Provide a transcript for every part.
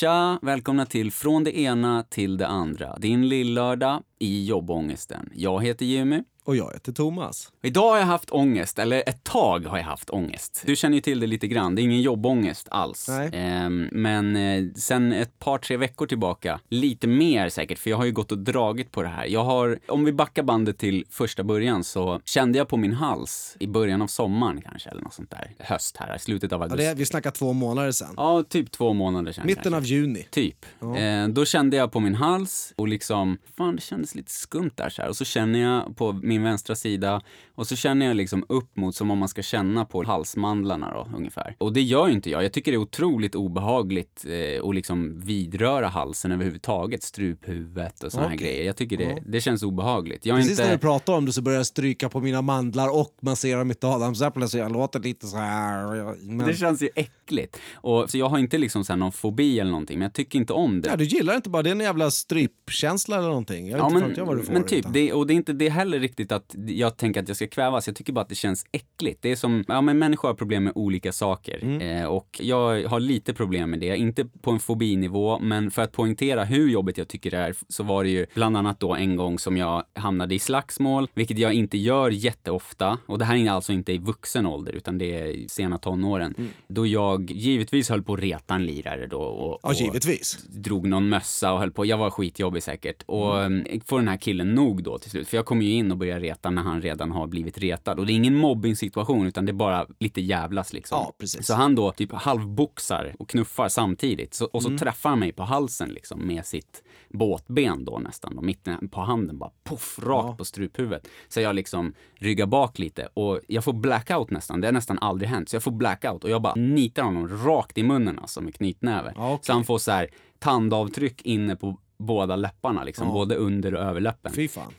Tja! Välkomna till Från det ena till det andra. Din lillördag i jobbångesten. Jag heter Jimmy. Och jag heter Thomas. Idag har jag haft ångest, eller ett tag har jag haft ångest. Du känner ju till det lite grann, det är ingen jobbångest alls. Ehm, men eh, sen ett par, tre veckor tillbaka, lite mer säkert, för jag har ju gått och dragit på det här. Jag har, om vi backar bandet till första början så kände jag på min hals i början av sommaren kanske, eller något sånt där. Höst här, i slutet av Ja, augusti. det, vi snackar två månader sedan. Ja, typ två månader sedan Mitten kanske. av juni. Typ. Eh, då kände jag på min hals och liksom, fan det kändes lite skumt där så här. Och så känner jag på min vänstra sida och så känner jag liksom upp mot som om man ska känna på halsmandlarna då ungefär. Och det gör ju inte jag. Jag tycker det är otroligt obehagligt eh, att liksom vidröra halsen överhuvudtaget. Struphuvudet och såna här Okej. grejer. Jag tycker det, det känns obehagligt. Jag Precis när inte... du pratar om det så börjar jag stryka på mina mandlar och massera mitt adamsäpple så jag låter lite så här. Men... Det känns ju äckligt. Och, så jag har inte liksom så någon fobi eller någonting, men jag tycker inte om det. Ja, du gillar inte bara, det är en jävla strypkänsla eller någonting. Jag vet inte fan inte jag vad du får. men typ, utan- det, och det är inte det heller riktigt att jag tänker att jag ska kvävas. Jag tycker bara att det känns äckligt. Det är som, ja men människor har problem med olika saker. Mm. Eh, och jag har lite problem med det. Inte på en fobinivå, men för att poängtera hur jobbigt jag tycker det är så var det ju bland annat då en gång som jag hamnade i slagsmål, vilket jag inte gör jätteofta. Och det här är alltså inte i vuxen ålder, utan det är i sena tonåren. Mm. Då jag givetvis höll på att reta en lirare då. Och, Ja, och, givetvis. drog någon mössa och höll på. Jag var skitjobbig säkert. Och mm. får den här killen nog då till slut. För jag kommer ju in och börjar reta när han redan har blivit retad. Och det är ingen mobbing-situation utan det är bara lite jävlas liksom. Ja, precis. Så han då typ halvboxar och knuffar samtidigt. Så, och så träffar han mig på halsen liksom med sitt båtben då nästan. Då, mitten på handen bara poff, rakt på struphuvudet. Så jag liksom ryggar bak lite och jag får blackout nästan. Det har nästan aldrig hänt. Så jag får blackout och jag bara nitar honom rakt i munnen alltså med knytnäve. Ja, okej. Så han får så här tandavtryck inne på båda läpparna liksom, både under och överläppen.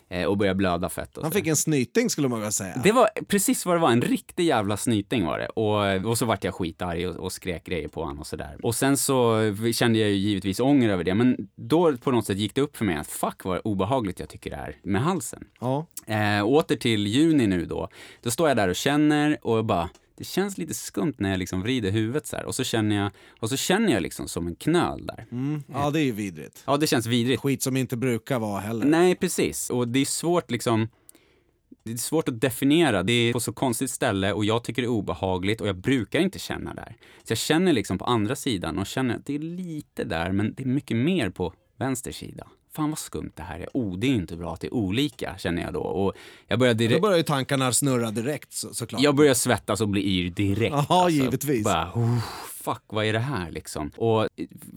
Eh, och börjar blöda fett Han fick en snyting skulle man kunna säga. Det var precis vad det var, en riktig jävla snyting var det. Och, och så vart jag skitarg och, och skrek grejer på honom och sådär. Och sen så kände jag ju givetvis ånger över det, men då på något sätt gick det upp för mig att fuck vad obehagligt jag tycker det är med halsen. Ja. Eh, åter till juni nu då. Då står jag där och känner och bara, det känns lite skumt när jag liksom vrider huvudet så här. Och så känner jag, och så känner jag liksom som en knöl där. Mm. ja, det är ju vidrigt. Ja, det känns vidrigt. Skit som inte brukar vara heller. Nej, precis. Och det är svårt liksom det är svårt att definiera. Det är på så konstigt ställe och jag tycker det är obehagligt och jag brukar inte känna där. Så jag känner liksom på andra sidan och känner att det är lite där, men det är mycket mer på vänster sida. Fan vad skumt det här är. Oh, det är inte bra att det är olika, känner jag då. Och jag börjar Då direkt... börjar ju tankarna snurra direkt så, såklart. Jag börjar svettas och bli yr direkt. alltså. Ja, givetvis. Bara, oh, fuck, vad är det här liksom? Och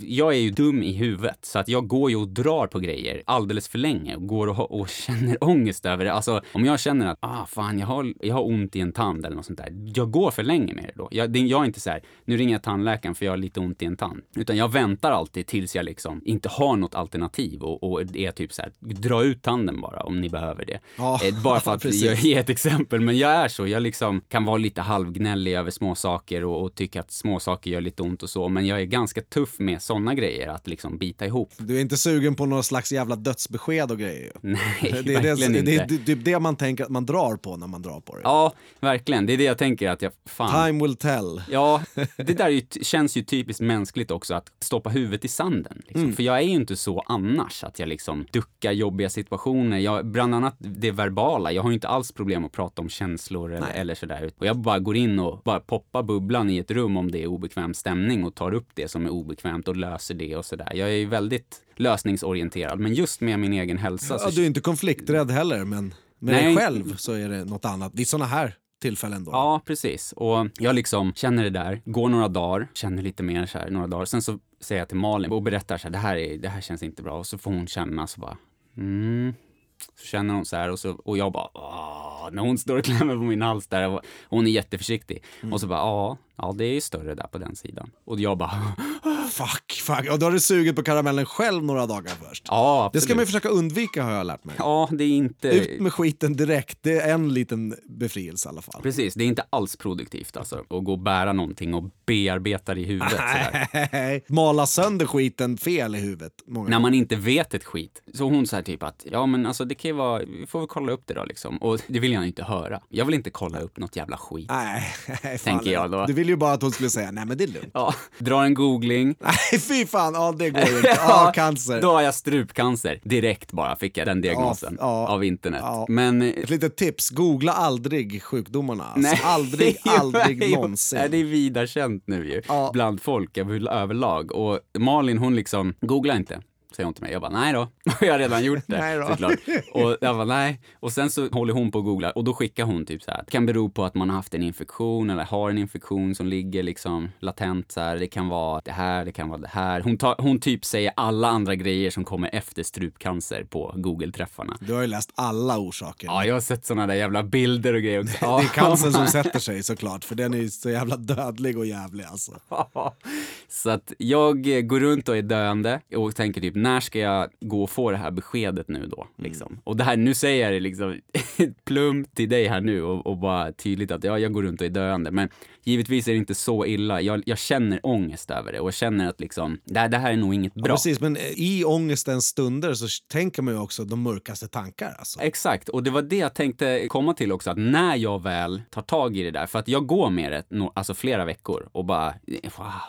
jag är ju dum i huvudet, så att jag går ju och drar på grejer alldeles för länge och går och, och känner ångest över det. Alltså, om jag känner att, ah, fan, jag har, jag har ont i en tand eller något sånt där. Jag går för länge med det då. Jag, det, jag är inte så här, nu ringer jag tandläkaren för jag har lite ont i en tand. Utan jag väntar alltid tills jag liksom inte har något alternativ och, och det är typ så här, dra ut tanden bara om ni behöver det. Ja, Eh, bara för att jag ge ett exempel, men jag är så. Jag liksom kan vara lite halvgnällig över småsaker och, och tycka att småsaker gör lite ont och så, men jag är ganska tuff med sådana grejer, att liksom bita ihop. Du är inte sugen på någon slags jävla dödsbesked och grejer. Nej, Det är det, verkligen det, inte. det, är det man tänker att man drar på när man drar på det. Ja, verkligen. Det är det jag tänker att jag, fan. Time will tell. Ja, det där är ju, känns ju typiskt mänskligt också, att stoppa huvudet i sanden. Liksom. Mm. För jag är ju inte så annars, att jag liksom duckar jobbiga situationer. Jag, bland annat det verbala, jag har ju inte alls problem att prata om känslor eller, eller sådär. Och jag bara går in och bara poppar bubblan i ett rum om det är obekväm stämning och tar upp det som är obekvämt och löser det och sådär. Jag är ju väldigt lösningsorienterad, men just med min egen hälsa så Ja, du är inte konflikträdd heller, men med Nej. dig själv så är det något annat. Vid såna här tillfällen då. Ja, precis. Och jag liksom känner det där, går några dagar, känner lite mer så här, några dagar. Sen så säger jag till Malin och berättar så här, det här, är, det här känns inte bra. Och så får hon känna så bara, mm. Så känner hon så här och, så, och jag bara, Åh, när hon står och klämmer på min hals där och hon är jätteförsiktig. Och så bara, ja, ja, det är ju större där på den sidan. Och jag bara, Fuck, fuck. Och då har du sugit på karamellen själv några dagar först. ja, absolut. Det ska man ju försöka undvika har jag lärt mig. Ja, det är inte... Ut med skiten direkt, det är en liten befrielse i alla fall. Precis, det är inte alls produktivt alltså. Att gå och bära någonting och bearbeta det i huvudet sådär. Mala sönder skiten fel i huvudet. Många När man inte vet ett skit. Så hon säger typ att, ja men alltså det kan ju vara, vi får väl kolla upp det då liksom. Och det vill jag inte höra. Jag vill inte kolla upp något jävla skit. Nej, fan. Tänker jag då. Du vill ju bara att hon skulle säga nej men det är lugnt. Ja, drar en googling, Nej, fy fan. Ja, det går ju inte. Ja, cancer. Då har jag strupcancer. Direkt bara fick jag den diagnosen Ja, av internet. Ja. Men eh, Ett litet tips, googla aldrig sjukdomarna. Alltså. Nej. Aldrig, aldrig någonsin. är Det är vida känt nu ju, Ja. bland folk över- överlag. Och Malin hon liksom, googla inte. Säger hon till mig. Jag bara, nej då. jag har redan gjort det Nej då. såklart. Och jag bara, nej. Och sen så håller hon på och googlar och då skickar hon typ så här. Det kan bero på att man har haft en infektion eller har en infektion som ligger liksom latent så här. Det kan vara det här, det kan vara det här. Hon, tar, hon typ säger alla andra grejer som kommer efter strupcancer på Google-träffarna. Du har ju läst alla orsaker. Ja, jag har sett såna där jävla bilder och grejer också. Det är cancern som sätter sig såklart, för den är ju så jävla dödlig och jävlig alltså. Så att jag går runt och är döende och tänker typ, när ska jag gå och få det här beskedet nu då? Liksom. Och det här, nu säger jag det liksom plumpt till dig här nu och, och bara tydligt att ja, jag går runt och är döende. Men givetvis är det inte så illa. Jag, jag känner ångest över det och känner att liksom, det, här, det här är nog inget Ja, bra. precis, men i ångestens stunder så tänker man ju också de mörkaste tankar. Alltså. Exakt, och det var det jag tänkte komma till också, att när jag väl tar tag i det där, för att jag går med det no, alltså flera veckor och bara,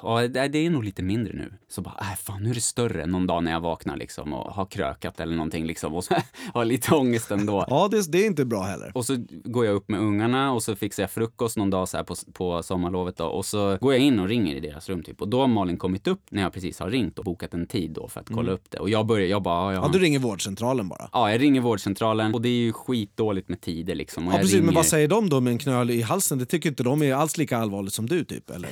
wow, det det är nog lite mindre nu. Så bara, äh, fan nu är det större någon dag när jag vaknar liksom och har krökat eller någonting liksom och har lite ångest ändå. Ja, det, det är inte bra heller. Och så går jag upp med ungarna och så fixar jag frukost någon dag så här på, på sommarlovet då. Och så går jag in och ringer i deras rum typ. Och då har Malin kommit upp när jag precis har ringt och bokat en tid då för att kolla upp det. Och jag börjar, jag bara, ja, Ja, du ringer vårdcentralen bara. Ja, jag ringer vårdcentralen och det är ju skitdåligt med tider liksom. Och Ja, jag precis, men ringer, vad säger de då med en knöl i halsen? Det tycker inte de är alls lika allvarligt som du typ, eller?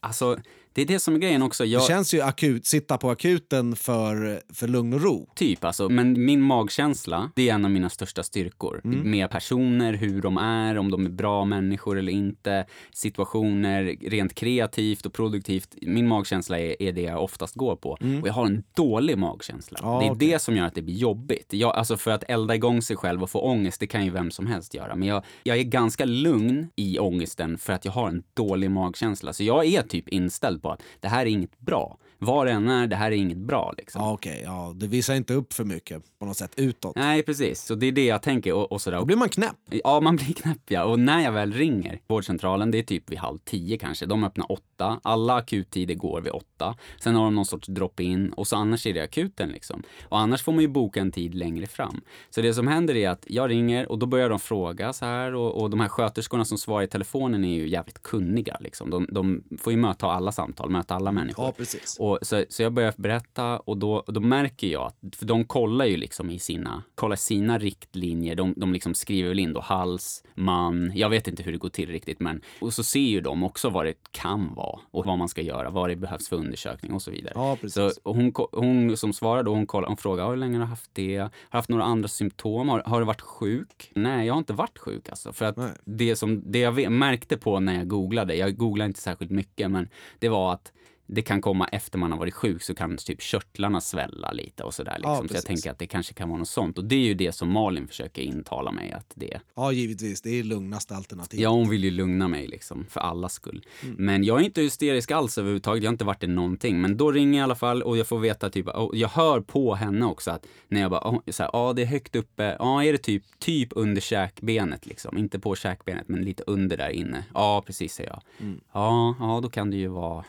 Alltså, det är det som är grejen också. Jag, Det känns ju akut, sitta på akuten för, för lugn och ro. Typ alltså, men min magkänsla, det är en av mina största styrkor. Mm. Med personer, hur de är, om de är bra människor eller inte, situationer, rent kreativt och produktivt. Min magkänsla är, är det jag oftast går på. Och jag har en dålig magkänsla. Mm. Ja, det är okej. det som gör att det blir jobbigt. Jag, alltså för att elda igång sig själv och få ångest, det kan ju vem som helst göra. Men jag, jag är ganska lugn i ångesten för att jag har en dålig magkänsla. Så jag är typ inställd på att det här är inget bra. Vad det än är, det här är inget bra liksom. Ja, okej. Ja, det visar inte upp för mycket på något sätt utåt. Nej, precis. Så det är det jag tänker och, och sådär. Då blir man knäpp. Ja, man blir knäpp ja. Och när jag väl ringer vårdcentralen, det är typ vid halv tio kanske. De öppnar åtta. Alla akuttider går vid åtta. Sen har de någon sorts drop-in och så annars är det akuten liksom. Och annars får man ju boka en tid längre fram. Så det som händer är att jag ringer och då börjar de fråga så här och, och de här sköterskorna som svarar i telefonen är ju jävligt kunniga liksom. De, de får ju möta alla samtal, möta alla människor. Ja, precis. Och så, så jag börjar berätta och då, då märker jag att, för de kollar ju liksom i sina, kollar sina riktlinjer, de, de liksom skriver väl in då hals, man, jag vet inte hur det går till riktigt men, och så ser ju de också vad det kan vara och vad man ska göra, vad det behövs för undersökning och så vidare. Ja, precis. Så och hon, hon som svarar då, hon, kollar, hon frågar "Ja, hur länge har du haft det? Har du haft några andra symptom? Har, har du varit sjuk? Nej, jag har inte varit sjuk alltså. För att Nej. det, som, det jag märkte på när jag googlade, jag googlade inte särskilt mycket, men det var att det kan komma efter man har varit sjuk så kan typ körtlarna svälla lite och sådär. Liksom. så jag tänker att det kanske kan vara något sånt. Och det är ju det som Malin försöker intala mig att det är. Ja, givetvis. Det är lugnaste alternativet. Ja, hon vill ju lugna mig liksom, för allas skull. Mm. Men jag är inte hysterisk alls överhuvudtaget, jag har inte varit det någonting. Men då ringer jag i alla fall och jag får veta typ, jag hör på henne också att när jag bara, ja det är högt uppe, ja är det typ, typ under käkbenet liksom. Inte på käkbenet, men lite under där inne. Ja, precis säger jag. Mm. Ja, ja då kan det ju vara,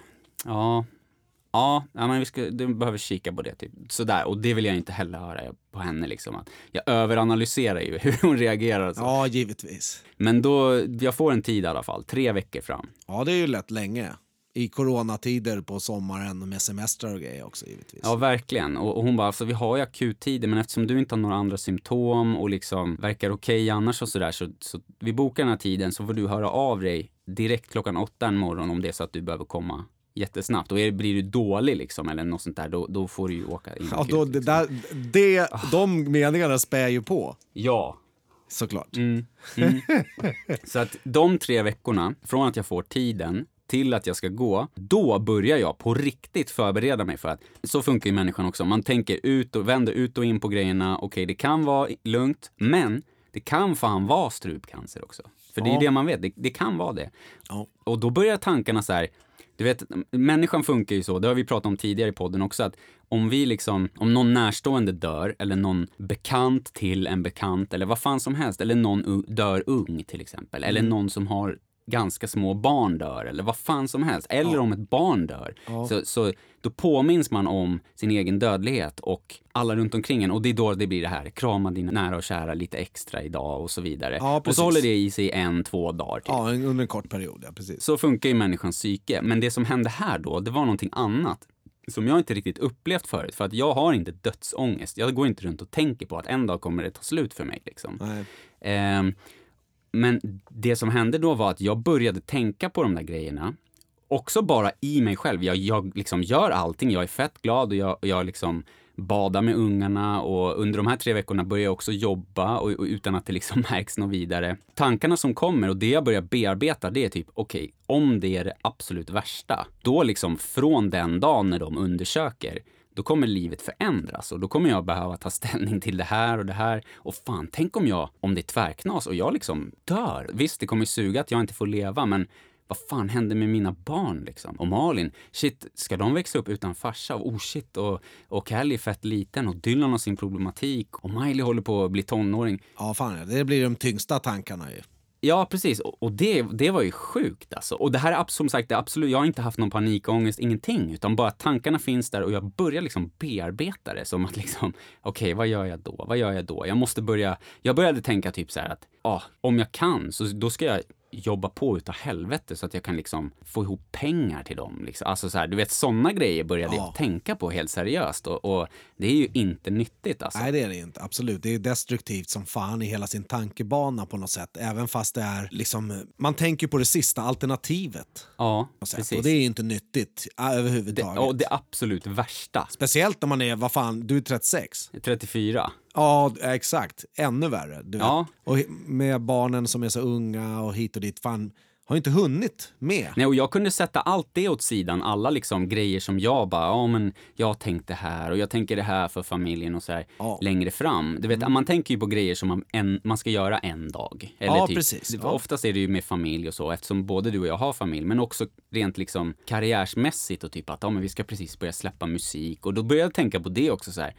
ja, Ja, ja men vi ska, du behöver kika på det. Typ. Sådär, och det vill jag inte heller höra på henne. Liksom, att jag överanalyserar ju hur hon reagerar. Så. Ja, givetvis. Men då, jag får en tid i alla fall, tre veckor fram. Ja, det är ju lätt länge. I coronatider på sommaren med semestrar och grejer också givetvis. Ja, verkligen. Och, och hon bara, alltså, vi har ju akuttider, men eftersom du inte har några andra symptom och liksom verkar okej annars och sådär, så, så vi bokar den här tiden så får du höra av dig direkt klockan åtta en morgon om det är så att du behöver komma jättesnabbt. Och är, blir du dålig liksom, eller något sånt där, då, då får du ju åka in Ja, då, det liksom. där, det, de meningarna spär ju på, Ja, såklart. Mm. Mm. Så att de tre veckorna, från att jag får tiden till att jag ska gå, då börjar jag på riktigt förbereda mig för att så funkar ju människan också. Man tänker ut och vänder ut och in på grejerna. Okej, det kan vara lugnt, men det kan fan vara strupcancer också. För det är Ja. det man vet, det, det kan vara det. Ja. Och då börjar tankarna så här, du vet, människan funkar ju så, det har vi pratat om tidigare i podden också, att om vi liksom, om någon närstående dör, eller någon bekant till en bekant, eller vad fan som helst, eller någon dör ung till exempel, eller någon som har ganska små barn dör eller vad fan som helst. Eller om ett barn dör. Så, så då påminns man om sin egen dödlighet och alla runt omkring en. Och det är då det blir det här, krama dina nära och kära lite extra idag och så vidare. Ja, och så håller det i sig en, två dagar. Typ. Ja, under en kort period, ja precis. Så funkar ju människans psyke. Men det som hände här då, det var någonting annat som jag inte riktigt upplevt förut. För att jag har inte dödsångest. Jag går inte runt och tänker på att en dag kommer det ta slut för mig. Liksom. Ehm, men det som hände då var att jag började tänka på de där grejerna. Också bara i mig själv. Jag, jag liksom gör allting. Jag är fett glad och jag, jag liksom badar med ungarna och under de här tre veckorna börjar jag också jobba och, och utan att det liksom märks något vidare. Tankarna som kommer och det jag börjar bearbeta det är typ, okej, om det är det absolut värsta, då liksom från den dagen när de undersöker, då kommer livet förändras och då kommer jag behöva ta ställning till det här och det här. Och fan, tänk om jag, om det är tvärknas och jag liksom dör. Visst, det kommer suga att jag inte får leva, men vad fan händer med mina barn liksom? Och Malin, shit, ska de växa upp utan farsa? Och oh shit, och, och Kelly är fett liten och Dylan har sin problematik och Miley håller på att bli tonåring. Ja, fan ja. Det blir de tyngsta tankarna ju. Ja, precis. Och, och det, det var ju sjukt alltså. Och det här är som sagt, det är absolut, jag har inte haft någon panikångest, ingenting. Utan bara tankarna finns där och jag börjar liksom bearbeta det som att liksom, okej, vad gör jag då? Vad gör jag då? Jag måste börja, jag började tänka typ så här att, ja, om jag kan så då ska jag jobba på utav helvete så att jag kan liksom få ihop pengar till dem. Liksom. Alltså så här, du vet, sådana grejer började Ja. jag tänka på helt seriöst. Och, och det är ju inte nyttigt alltså. Nej, det är det inte. Absolut. Det är destruktivt som fan i hela sin tankebana på något sätt. Även fast det är liksom... Man tänker på det sista alternativet. Ja, precis. Och det är ju inte nyttigt äh, det, överhuvudtaget. och det absolut värsta, Speciellt när man är, vad fan, du är 36. 34. Ja, exakt. Ännu värre. Du Ja. vet. Och med barnen som är så unga och hit och dit. Fan, har inte hunnit med. Nej, och jag kunde sätta allt det åt sidan, alla liksom grejer som jag bara, ja men jag tänkte här och jag tänker det här för familjen och så här Ja. Mm. längre fram. Du vet, man tänker ju på grejer som man, en, man ska göra en dag. Eller Ja, typ, precis. det- Ja. Oftast är det ju med familj och så, eftersom både du och jag har familj, men också rent liksom karriärsmässigt och typ att, ja men vi ska precis börja släppa musik och då började jag tänka på det också så här.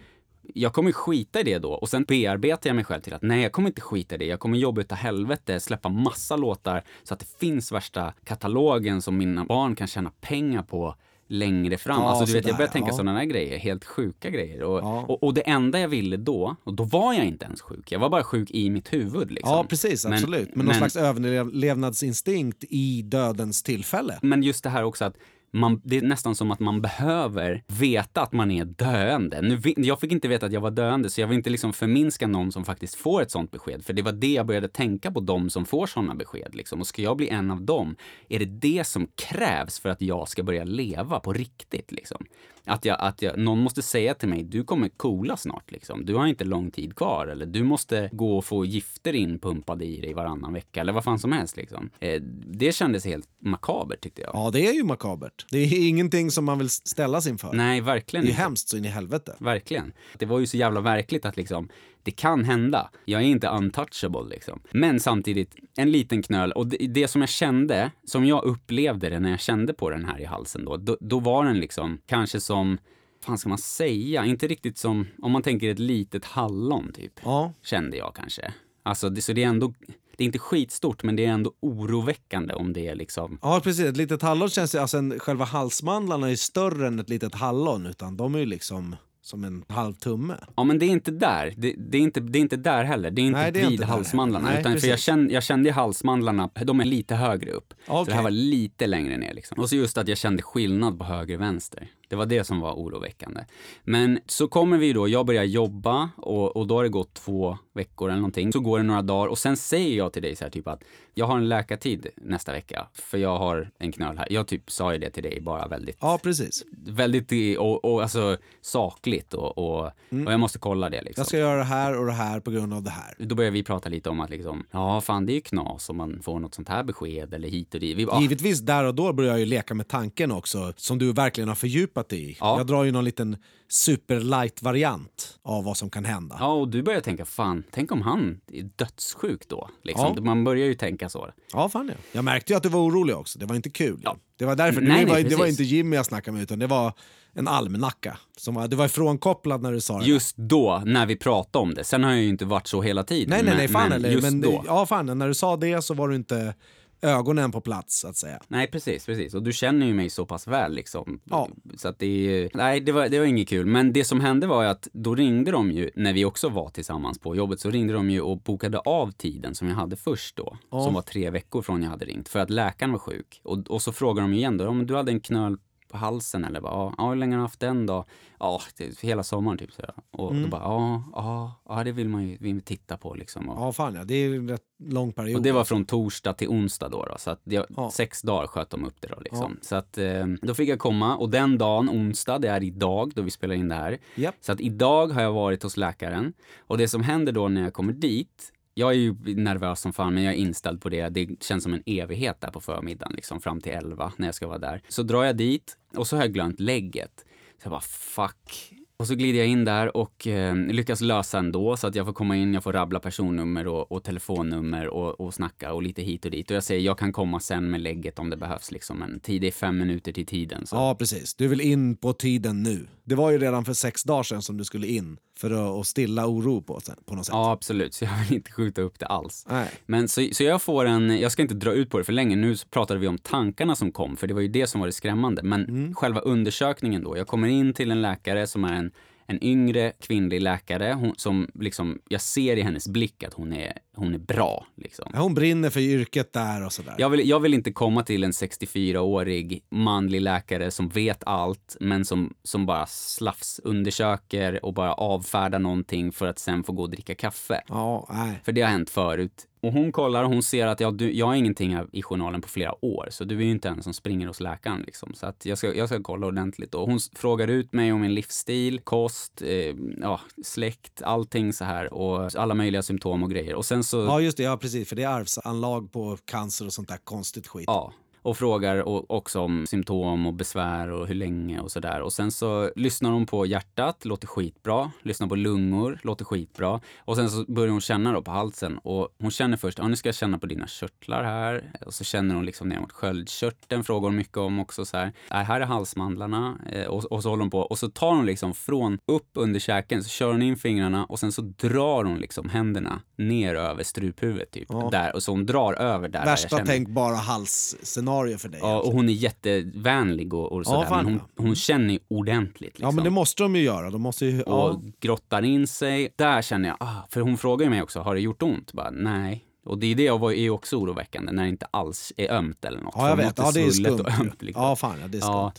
Jag kommer skita i det då och sen bearbetar jag mig själv till att nej, jag kommer inte skita i det. Jag kommer jobba utav helvete, släppa massa låtar så att det finns värsta katalogen som mina barn kan tjäna pengar på längre fram. Ja, alltså du vet, jag börjar tänka ja. sådana grejer, helt sjuka grejer. Och, Ja. och, och det enda jag ville då, och då var jag inte ens sjuk, jag var bara sjuk i mitt huvud. Liksom. Ja, precis. Men- Absolut. Men, någon men- slags överlevnadsinstinkt i dödens tillfälle. Men just det här också att man, det är nästan som att man behöver veta att man är döende. Nu, jag fick inte veta att jag var döende, så jag vill inte liksom förminska någon som faktiskt får ett sånt besked. För det var det jag började tänka på, de som får sådana besked. Liksom. Och ska jag bli en av dem, är det det som krävs för att jag ska börja leva på riktigt? Liksom? Att, jag, att jag, någon måste säga till mig, du kommer coola snart. Liksom. Du har inte lång tid kvar. Eller du måste gå och få gifter inpumpade i dig varannan vecka. Eller vad fan som helst. Liksom. Eh, det kändes helt makabert tyckte jag. Ja, det är ju makabert. Det är ingenting som man vill ställas inför. Nej, verkligen Det är inte. hemskt så in i helvete. Verkligen. Det var ju så jävla verkligt att liksom, det kan hända. Jag är inte untouchable liksom. Men samtidigt, en liten knöl. Och det, det som jag kände, som jag upplevde det när jag kände på den här i halsen då, då, då var den liksom kanske som, fan ska man säga, inte riktigt som, om man tänker ett litet hallon typ. Ja, Kände jag kanske. Alltså, det, så det är ändå, det är inte skitstort, men det är ändå oroväckande om det är liksom ja precis. Ett litet hallon känns ju... Alltså en, själva halsmandlarna är större än ett litet hallon. Utan de är ju liksom som en halv tumme. Ja, men det är inte där. Det, det, är, inte, det är inte där heller. Det är inte Nej, det är vid inte halsmandlarna. Nej, utan för jag, kände, jag kände halsmandlarna, de är lite högre upp. Så Okej. det här var lite längre ner. Liksom. Och så just att jag kände skillnad på höger och vänster. Det var det som var oroväckande. Men så kommer vi då, jag börjar jobba och, och då har det gått två veckor eller någonting. Så går det några dagar och sen säger jag till dig så här typ att jag har en läkartid nästa vecka för jag har en knöl här. Jag typ sa ju det till dig bara väldigt Ja, precis. väldigt och, och alltså sakligt och, och, och jag måste kolla det liksom. Mm. Jag ska göra det här och det här på grund av det här. Då börjar vi prata lite om att liksom, ja fan det är ju knas om man får något sånt här besked eller hit och dit. Vi, bara, Givetvis där och då börjar jag ju leka med tanken också, som du verkligen har fördjupat dig i. Ja. Jag drar ju någon liten superlight-variant av vad som kan hända. Ja, och du börjar tänka, fan, tänk om han är dödssjuk då? Liksom. Ja. Man börjar ju tänka så. Ja, fan ja. Jag märkte ju att du var orolig också. Det var inte kul. Ja. Det var därför. Nej, det, var, nej, det var inte Jimmy jag snackade med, utan det var en almanacka. Som var, du var ifrånkopplad när du sa det. Just då, när vi pratade om det. Sen har jag ju inte varit så hela tiden. nej, nej, nej, fan men eller. just Men, då. ja, fan, när du sa det så var du inte ögonen på plats så att säga. Nej, precis, precis. Och du känner ju mig så pass väl liksom. Ja. Så att det är, nej, det var, det var inget kul. Men det som hände var ju att då ringde de ju, när vi också var tillsammans på jobbet, så ringde de ju och bokade av tiden som jag hade först då. Ja. Som var tre veckor från jag hade ringt, för att läkaren var sjuk. Och, och så frågade de ju igen då, om du hade en knöl på halsen eller bara, ja, ja, hur länge har du haft den då? Ja, hela sommaren typ så. Och Mm. då bara, ja, ja, ja, det vill man ju vill titta på liksom. Och, Ja, fan ja. Det är ju en rätt lång period. och det var från torsdag till onsdag då. då så att jag, Ja. sex dagar sköt de upp det då liksom. Så att eh, då fick jag komma och den dagen, onsdag, det är idag då vi spelar in det här. Japp. Så att idag har jag varit hos läkaren och det som händer då när jag kommer dit jag är ju nervös som fan, men jag är inställd på det. Det känns som en evighet där på förmiddagen, liksom fram till 11 när jag ska vara där. Så drar jag dit och så har jag glömt lägget. Så jag bara fuck. Och så glider jag in där och eh, lyckas lösa ändå så att jag får komma in, jag får rabbla personnummer och, och telefonnummer och, och snacka och lite hit och dit. Och jag säger jag kan komma sen med lägget om det behövs liksom. Men tid är fem minuter till tiden. Så. Ja, precis. Du vill in på tiden nu. Det var ju redan för sex dagar sedan som du skulle in för att, stilla oro på, på något sätt. Ja, absolut. Så jag vill inte skjuta upp det alls. Nej. Men så, så jag får en, jag ska inte dra ut på det för länge, nu pratade vi om tankarna som kom, för det var ju det som var det skrämmande. Men själva undersökningen då, jag kommer in till en läkare som är en, en yngre kvinnlig läkare, hon, som liksom, jag ser i hennes blick att hon är, hon är bra. Liksom. Ja, Hon brinner för yrket där och sådär. Jag vill, jag vill inte komma till en 64-årig manlig läkare som vet allt, men som, som bara slafsundersöker och bara avfärdar någonting för att sen få gå och dricka kaffe. Ja, nej. För det har hänt förut. Och hon kollar och hon ser att ja, du, jag har ingenting i journalen på flera år, så du är ju inte en som springer hos läkaren. Liksom. Så att jag, ska, jag ska kolla ordentligt. Och hon frågar ut mig om min livsstil, kost, eh, ja, släkt, allting så här. Och alla möjliga symptom och grejer. Och sen så... Ja, just det. Ja, precis. För det är arvsanlag på cancer och sånt där konstigt skit. Ja, och frågar också om symptom och besvär och hur länge och sådär. Och sen så lyssnar hon på hjärtat, låter skitbra. Lyssnar på lungor, låter skitbra. Och sen så börjar hon känna då på halsen och hon känner först, ja nu ska jag känna på dina körtlar här. Och så känner hon liksom ner mot sköldkörteln, frågar hon mycket om också så här. Äh, här är halsmandlarna. Eh, Och, och så håller hon på och så tar hon liksom från upp under käken så kör hon in fingrarna och sen så drar hon liksom händerna ner över struphuvudet typ. Där, och så hon drar över där. Värsta tänkbara halsscenario för dig. Ja, och hon är jättevänlig och, och sådär, fan, men hon, ja. hon känner ju ordentligt. Liksom. Ja, men det måste de ju göra. De måste ju... Och Ja. grottar in sig. Där känner jag, ah, för hon frågar ju mig också, har det gjort ont? Bara, nej. Och det är det jag var, är också oroväckande, när det inte alls är ömt eller något. ja, jag vet. Ja, det är skumt. och ömt, liksom. Ja, fan ja, det är skumt. Ja.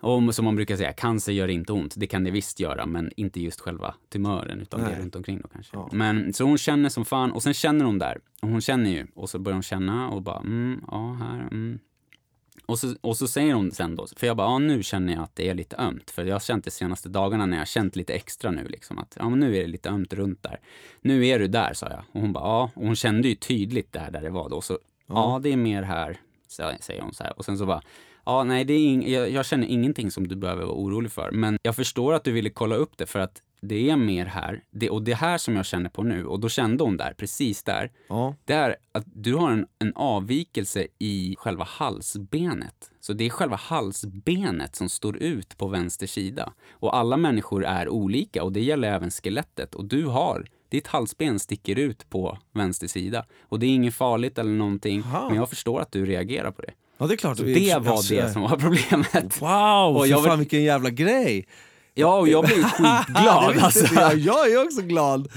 Och som man brukar säga, cancer gör inte ont. Det kan det visst göra, men inte just själva tumören, utan Nej. det runt omkring då kanske. Ja. Men så hon känner som fan, och sen känner hon där. Och hon känner ju, och så börjar hon känna och bara, mm, ja, här, mm. Och så, och så säger hon sen då, för jag bara, ja nu känner jag att det är lite ömt. För jag har känt det senaste dagarna när jag har känt lite extra nu liksom att, ja men nu är det lite ömt runt där. Nu är du där, sa jag. Och hon bara, ja. Och hon kände ju tydligt där, där det var då. Så, ja, det är mer här, sä- säger hon så här. Och sen så bara, ja nej, det är ing- jag, jag känner ingenting som du behöver vara orolig för. Men jag förstår att du ville kolla upp det för att det är mer här. Det, och det här som jag känner på nu, och då kände hon där, precis där, Ja. det är att du har en, en avvikelse i själva halsbenet. Så det är själva halsbenet som står ut på vänster sida. Och alla människor är olika och det gäller även skelettet. Och du har, ditt halsben sticker ut på vänster sida. Och det är inget farligt eller någonting, Aha. men jag förstår att du reagerar på det. Ja, det är klart. Så det var det som var problemet. Wow, Och jag fan vilken jävla grej! Ja, och jag blev skitglad alltså. jag. jag är också glad.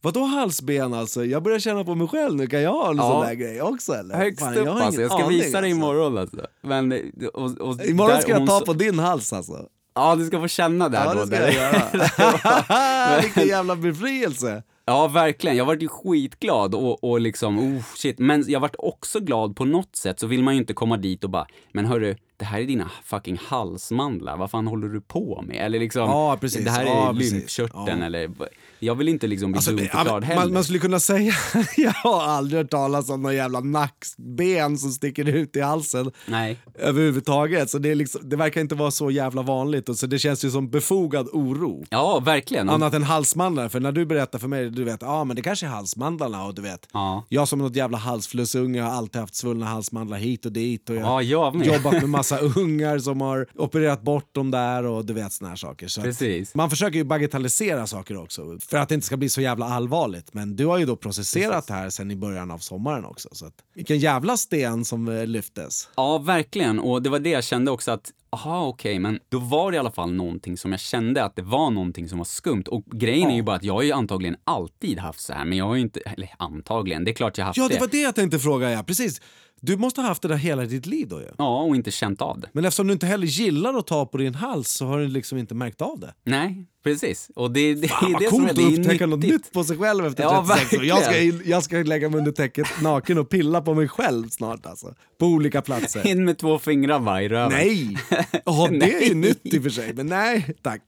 Vadå halsben alltså? Jag börjar känna på mig själv nu. Kan jag ha en Ja. sån där grej också eller? Högst Fan, upp har alltså. Jag ska visa dig alltså. imorgon alltså. Men, och, och, Imorgon ska jag ta på din hals alltså. Ja, du ska få känna där Ja, då. det ska där. jag göra. Vilken jävla befrielse! Ja, verkligen. Jag vart ju skitglad och, och liksom, oh shit. Men jag vart också glad på något sätt, så vill man ju inte komma dit och bara, men hörru, det här är dina fucking halsmandlar, vad fan håller du på med? Eller liksom, Ja, precis. det här är Ja, lymfkörteln Ja. eller, jag vill inte liksom bli Alltså, dumförklarad ja, heller. man, man skulle kunna säga, jag har aldrig hört talas om någon jävla nackben som sticker ut i halsen Nej. överhuvudtaget. Så det, liksom, det verkar inte vara så jävla vanligt och så det känns ju som befogad oro. Ja, verkligen. Annat än halsmandlar, för när du berättar för mig, du vet, ja ah, men det kanske är halsmandlarna och du vet. Ja. Jag som något jävla halsflussunge har alltid haft svullna halsmandlar hit och dit och jag Ja, jag med. jobbat med massa ungar som har opererat bort dem där och du vet såna här saker. Så Precis. man försöker ju bagatellisera saker också för att det inte ska bli så jävla allvarligt. Men du har ju då processerat det här sen i början av sommaren också. Så att, vilken jävla sten som eh, lyftes. Ja, verkligen. Och det var det jag kände också att, aha okej, men då var det i alla fall någonting som jag kände att det var någonting som var skumt. Och grejen är ju bara att jag har ju antagligen alltid haft så här, men jag har ju inte, eller antagligen, det är klart jag har haft Ja, det var det jag tänkte fråga. Ja. Precis. Du måste ha haft det där hela ditt liv då ju. Ja, och inte känt av det. Men eftersom du inte heller gillar att ta på din hals så har du liksom inte märkt av det. Nej, precis. Och det, det Fan, är det som är att det är upptäcka något nytt på sig själv efter Ja, 36 år. Jag ska, verkligen. jag ska lägga mig under täcket naken och pilla på mig själv snart alltså. På olika platser. In med två fingrar va, i röven. Nej! Ja, det är ju nytt i och för sig, men nej tack.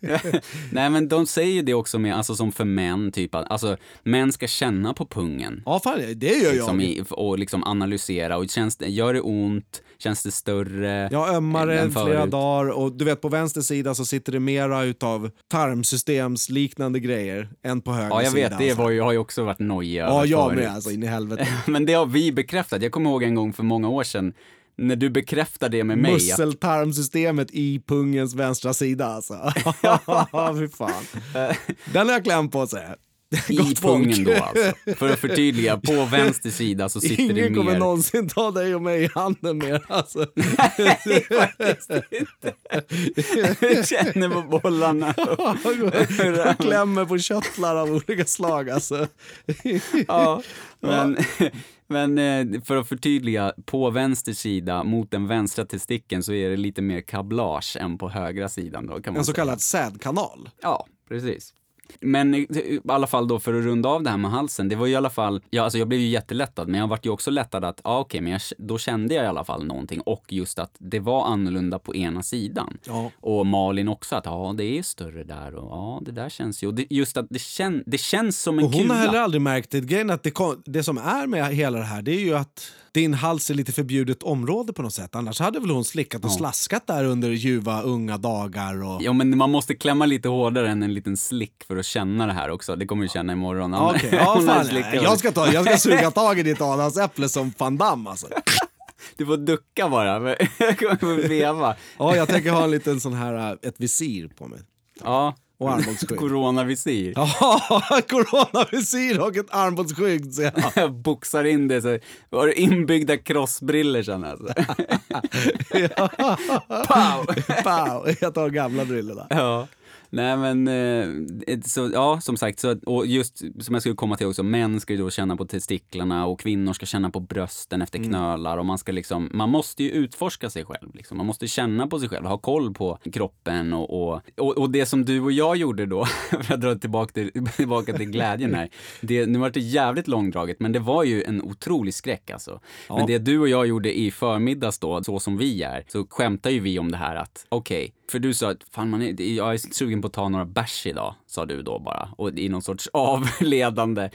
Nej, men de säger ju det också med, alltså som för män, typ att alltså, män ska känna på pungen. Ja, fan, det gör jag. Liksom i, och liksom analysera. Och känns det, gör det ont? Känns det större? Jag ömmar än flera dagar och du vet på vänster sida så sitter det mera utav tarmsystemsliknande grejer än på höger Ja, jag sida. vet. Det alltså. var ju, har ju också varit nojig Ja, jag förut. med alltså, in i helvete. Men det har vi bekräftat. Jag kommer ihåg en gång för många år sedan när du bekräftade det med mig. att- Muskeltarmsystemet i pungens vänstra sida alltså. Fy fan. Den har jag klämt på sig. I pungen då alltså. För att förtydliga, på vänster sida så sitter det Ingen kommer mer... någonsin ta dig och mig i handen mer. Alltså. Nej, faktiskt inte. Jag känner på bollarna. Jag klämmer på köttlar av olika slag. Alltså. Ja, men, men eh, för att förtydliga, på vänster sida mot den vänstra testikeln så är det lite mer kablage än på högra sidan då kan man En så säga. kallad sädkanal. Ja, precis. Men i alla fall då för att runda av det här med halsen, det var ju i alla fall, ja alltså jag blev ju jättelättad men jag vart ju också lättad att, ja okej men jag, då kände jag i alla fall någonting och just att det var annorlunda på ena sidan. Ja. Och Malin också att, ja det är större där och ja det där känns ju, och det, just att det, kän, det känns som en Och hon kula. har heller aldrig märkt det. Grejen att det, det som är med hela det här det är ju att din hals är lite förbjudet område på något sätt. Annars hade väl hon slickat och slaskat där under ljuva unga dagar. Och... Ja men man måste klämma lite hårdare än en liten slick för att känna det här också. Det kommer du känna imorgon. Ja, okej. ja, fan, jag, ska ta, jag ska suga tag i ditt adamsäpple som van Damme alltså. Du får ducka bara. Jag kommer veva. Ja, jag tänker ha en liten sån här, äh, ett visir på mig. Ja. Och armbågsskydd. Coronavisir. Ja, coronavisir och ett armbågsskydd. Jag. Jag boxar in det så har du inbyggda crossbriller sen alltså. Pow! Pow, jag tar gamla brillorna. Ja. Nej men, eh, så, ja som sagt, så, och just som jag skulle komma till också, män ska ju då känna på testiklarna och kvinnor ska känna på brösten efter knölar och man ska liksom, man måste ju utforska sig själv liksom. Man måste känna på sig själv, ha koll på kroppen och, och, och, och det som du och jag gjorde då, för att dra tillbaka till, tillbaka till glädjen här, det, nu var det jävligt långdraget men det var ju en otrolig skräck alltså. Men det du och jag gjorde i förmiddags då, så som vi är, så skämtar ju vi om det här att okej, för du sa att fan man är, jag är sugen på att ta några bärs idag, sa du då bara. Och i någon sorts avledande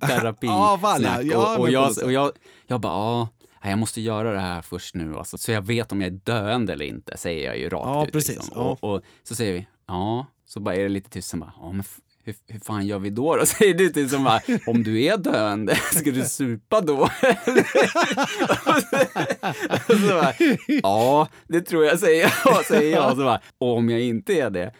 terapi. Ja, fan, ja. och, och, jag, och jag, jag bara, ja, jag måste göra det här först nu alltså, så jag vet om jag är döende eller inte, säger jag ju rakt Ja, ut. precis. Liksom. Ja. Och, och så säger vi, ja, så bara är det lite tyst, sen bara, ja men hur, hur fan gör vi då? då? Säger du till som bara, om du är döende, ska du supa då? och så bara, ja, det tror jag, säger jag. Säger jag. Och så bara, och om jag inte är det,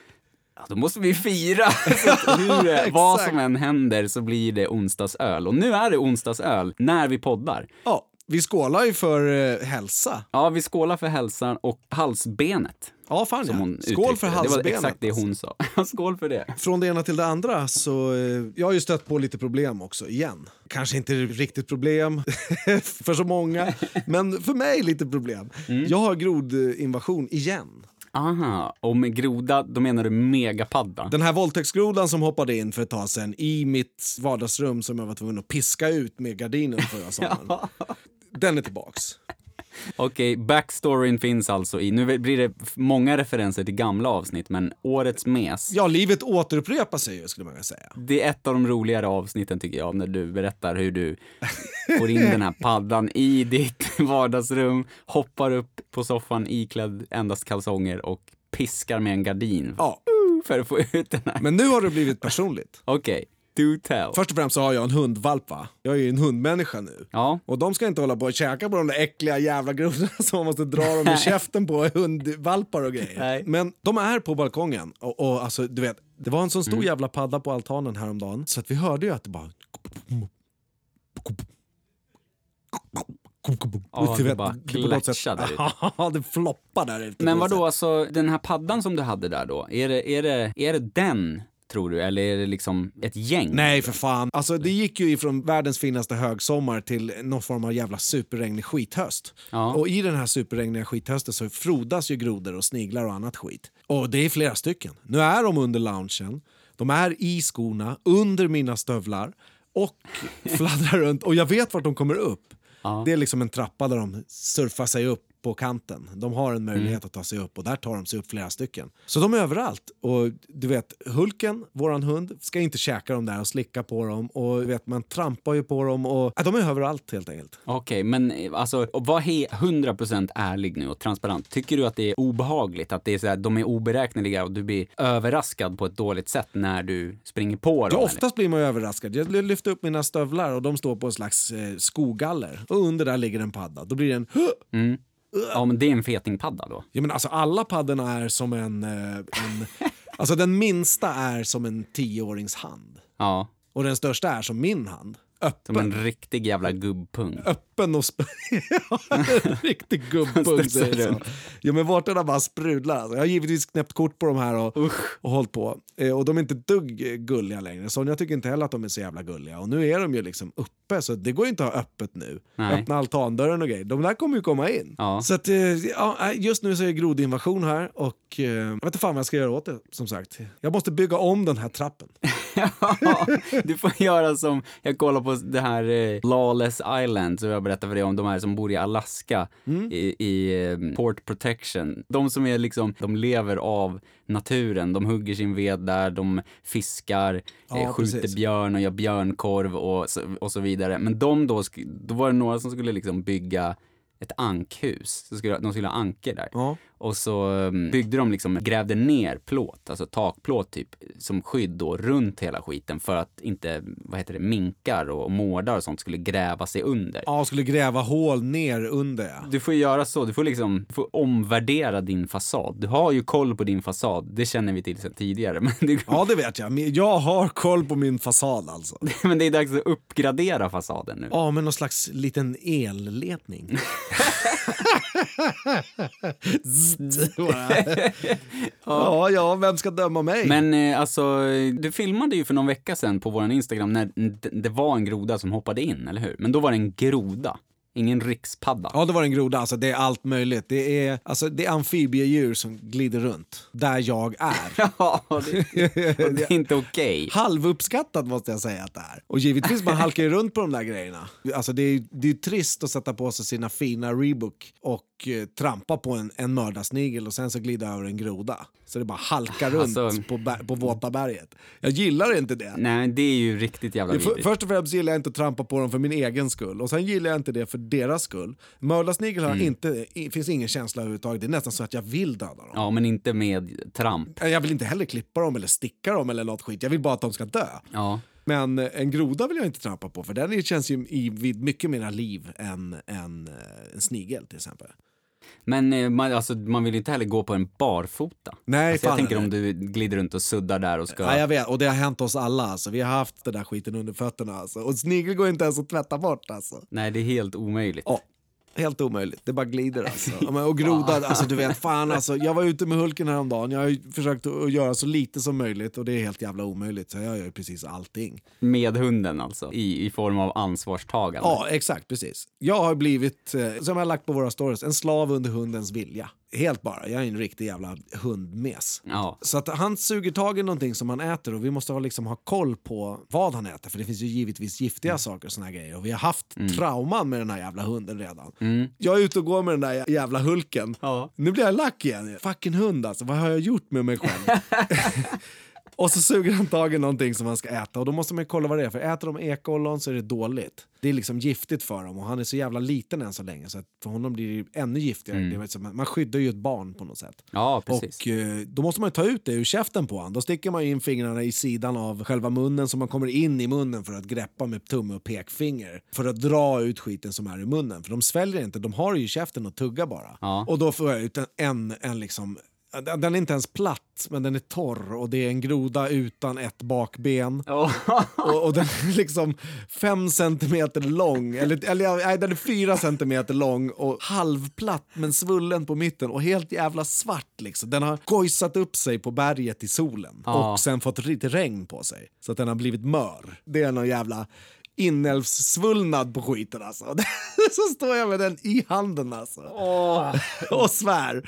ja, då måste vi fira. Så hur, vad som än händer så blir det onsdagsöl. Och nu är det onsdagsöl när vi poddar. Ja, vi skålar ju för eh, hälsa. Ja, vi skålar för hälsan och halsbenet. Ja, fan ja. Skål uttryckte för halsbenet. Det var exakt det alltså. hon sa. Skål för det. Från det ena till det andra så eh, jag har ju stött på lite problem också igen. Kanske inte riktigt problem för så många, men för mig lite problem. Mm. Jag har grodinvasion igen. Aha, och med groda, då menar du megapadda? Den här våldtäktsgrodan som hoppade in för ett tag sedan i mitt vardagsrum som jag var tvungen att piska ut med gardinen förra sommaren. Den är tillbaks. Okej, backstoryn finns alltså i, nu blir det många referenser till gamla avsnitt, men årets mes, Ja, livet återupprepar sig skulle man kunna säga. det är ett av de roligare avsnitten tycker jag, när du berättar hur du får in den här paddan i ditt vardagsrum, hoppar upp på soffan iklädd endast kalsonger och piskar med en gardin Ja, för att få ut den här. men nu har det blivit personligt. Okej, Do tell. Först och främst så har jag en hundvalp va? Jag är ju en hundmänniska nu. Ja. Och de ska inte hålla på och käka på de där äckliga jävla grodorna som man måste dra dem i käften på, hundvalpar och grejer. Nej. Men de är på balkongen och, och alltså du vet, det var en sån stor jävla padda på altanen häromdagen så att vi hörde ju att det bara... Ja, det bara klatschade ut. Ja, det floppar där ute. Men vadå, alltså den här paddan som du hade där då, är det, är det, är det den, tror du? Eller är det liksom ett gäng? Nej för fan. Alltså det gick ju ifrån världens finaste högsommar till någon form av jävla superregnig skithöst. Ja. Och i den här superregniga skithösten så frodas ju grodor och sniglar och annat skit. Och det är flera stycken. Nu är de under loungen, de är i skorna, under mina stövlar och fladdrar runt. Och jag vet vart de kommer upp. Ja. Det är liksom en trappa där de surfar sig upp på kanten. De har en möjlighet Mm. att ta sig upp och där tar de sig upp flera stycken. Så de är överallt. Och du vet, Hulken, våran hund, ska inte käka dem där och slicka på dem. Och du vet, man trampar ju på dem och ja, de är överallt helt enkelt. Okej, men eh, alltså, var he- 100% ärlig nu och transparent. Tycker du att det är obehagligt, att det är så här, de är oberäkneliga och du blir överraskad på ett dåligt sätt när du springer på dem? Ja, eller? oftast blir man överraskad. Jag lyfter upp mina stövlar och de står på en slags eh, skogaller. Och under där ligger en padda. Då blir det en... Mm. Ja, men det är en fetingpadda då? Ja, men alltså, alla paddorna är som en... Eh, en alltså den minsta är som en tioårings hand. Ja, Och den största är som min hand. Öppen, som en riktig jävla gubbpung. öppen och... Ja, en riktig gubbpung. Säger så. Ja, men vårtorna bara sprudlar. Alltså. Jag har givetvis knäppt kort på de här och, och hållit på. Eh, och de är inte dugg gulliga längre. Sonja tycker inte heller att de är så jävla gulliga. Och nu är de ju liksom uppe, så det går ju inte att ha öppet nu. Nej. Öppna altandörren och grejer. De där kommer ju komma in. Ja. Så att, eh, ja, just nu så är det grodinvasion här och eh, jag vet inte fan vad jag ska göra åt det, som sagt. Jag måste bygga om den här trappen. Ja, du får göra som, jag kollar på det här eh, Lawless Island, som jag berättade för dig om, de här som bor i Alaska Mm. i, i Port Protection. De som är liksom, de lever av naturen, de hugger sin ved där, de fiskar, Ja, eh, skjuter precis. björn och gör björnkorv och och så vidare. Men de då, då var det några som skulle liksom bygga ett ankhus. Så skulle, de skulle ha anker där. Ja. Och så um, byggde de liksom, grävde ner plåt, alltså takplåt typ, som skydd då runt hela skiten för att inte, vad heter det, minkar och mårdar och sånt skulle gräva sig under. Ja, skulle gräva hål ner under. Du får göra så, du får liksom du får omvärdera din fasad. Du har ju koll på din fasad, det känner vi till sedan tidigare. Men det, Ja, det vet jag. Men Jag har koll på min fasad alltså. men det är dags att uppgradera fasaden nu. Ja, med någon slags liten elledning. Bara. ja, ja, vem ska döma mig? Men eh, alltså, du filmade ju för någon vecka sedan på vår Instagram när det var en groda som hoppade in, eller hur? Men då var det en groda, ingen rikspadda. Ja, det var en groda. Alltså, det är allt möjligt. Det är, alltså, det är amfibiedjur som glider runt där jag är. Ja, det, det är inte okej. Halvuppskattat måste jag säga att det är. Och givetvis, man halkar ju runt på de där grejerna. Alltså, det är det är ju trist att sätta på sig sina fina Reebok och eh, trampa på en, en mördarsnigel och sen så glida över en groda. Så det bara halkar runt Alltså- på, på våta berget. Jag gillar inte det. Nej, det är ju riktigt jävla vidrigt. först och främst gillar jag inte att trampa på dem för min egen skull. Och sen gillar jag inte det för deras skull. Mördarsnigel har inte, i, finns ingen känsla överhuvudtaget. Det är nästan så att jag vill döda dem. Ja, men inte med tramp. Jag vill inte heller klippa dem eller sticka dem eller något skit. Jag vill bara att de ska dö. Ja. Men eh, en groda vill jag inte trampa på för den känns ju i, vid mycket mera liv än, eh, en snigel till exempel. Men eh, man, alltså, man vill inte heller gå på en barfota. Nej, alltså, jag tänker nej. om du glider runt och suddar där och ska... Ja, jag vet, och det har hänt oss alla. Alltså. Vi har haft den där skiten under fötterna. Alltså. Och snigel går inte ens att tvätta bort. Alltså. Nej, det är helt omöjligt. Ja, helt omöjligt. Det bara glider alltså. Och groda, alltså du vet, fan alltså. Jag var ute med Hulken häromdagen. Jag har ju försökt att göra så lite som möjligt och det är helt jävla omöjligt. Så jag gör precis allting. Med hunden alltså, i, i form av ansvarstagande. Ja, exakt, precis. Jag har blivit, eh, som jag har lagt på våra stories, en slav under hundens vilja. Helt bara. Jag är en riktig jävla hundmes. Ja. Så att han suger tag i någonting som han äter och vi måste ha, liksom, ha koll på vad han äter. För det finns ju givetvis giftiga saker och såna här grejer. Och vi har haft trauman med den här jävla hunden redan. Jag är ute och går med den där jävla Hulken. Ja. Nu blir jag lack igen. Fucking hund alltså, vad har jag gjort med mig själv? Och så suger han tag i någonting som han ska äta och då måste man ju kolla vad det är för äter de ekollon så är det dåligt. Det är liksom giftigt för dem och han är så jävla liten än så länge så att för honom blir det ännu giftigare. Det är som, man skyddar ju ett barn på något sätt. Ja, precis. Och eh, då måste man ju ta ut det ur käften på honom. Då sticker man in fingrarna i sidan av själva munnen så man kommer in i munnen för att greppa med tumme och pekfinger. För att dra ut skiten som är i munnen. För de sväljer inte, de har det ju i käften och tuggar bara. Ja. Och då får jag ut en, en, en liksom den är inte ens platt, men den är torr och det är en groda utan ett bakben. Åh. Och, och den är liksom fem centimeter lång, eller, eller nej, den är fyra centimeter lång och halvplatt men svullen på mitten och helt jävla svart. Liksom. Den har gojsat upp sig på berget i solen Ja. och sen fått lite regn på sig. Så att den har blivit mör. Det är någon jävla inälvssvullnad på skiten alltså. Så står jag med den i handen alltså. Och svär.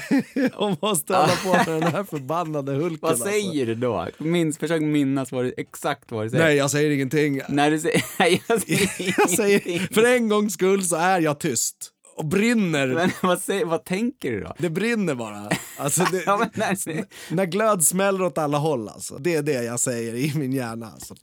och måste hålla på med den här förbannade hulken. Vad alltså. säger du då? Minns, försök minnas vad du, exakt vad du säger. Nej, jag säger ingenting. När du säger... Nej, jag säger Jag säger, för en gångs skull så är jag tyst. Och brinner. Men vad, säger, vad tänker du då? Det brinner bara. Alltså det, Ja, när, när glöd smäller åt alla håll alltså. Det är det jag säger i min hjärna alltså.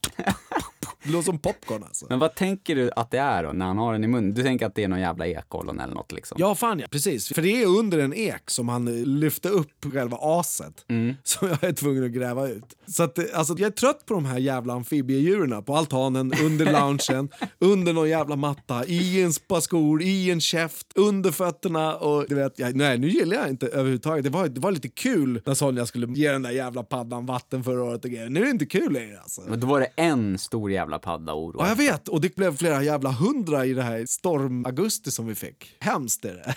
Det låter som popcorn alltså. men vad tänker du att det är då, när han har den i munnen? Du tänker att det är någon jävla ekollon eller något liksom? Ja, fan ja. Precis. För det är under en ek som han eh, lyfte upp själva aset som jag är tvungen att gräva ut. Så att, alltså, jag är trött på de här jävla amfibiedjuren på altanen, under loungen, under någon jävla matta, i en par skor, i en käft, under fötterna och du vet, jag, nej nu gillar jag inte överhuvudtaget. Det var, det var lite kul när Sonja skulle ge den där jävla paddan vatten förra året och grejer. Nu är det inte kul längre alltså. Men då var det en stor jävla padda oro. Ja, jag vet. Och det blev flera jävla hundra i det här storm-augusti som vi fick. Hemskt är det.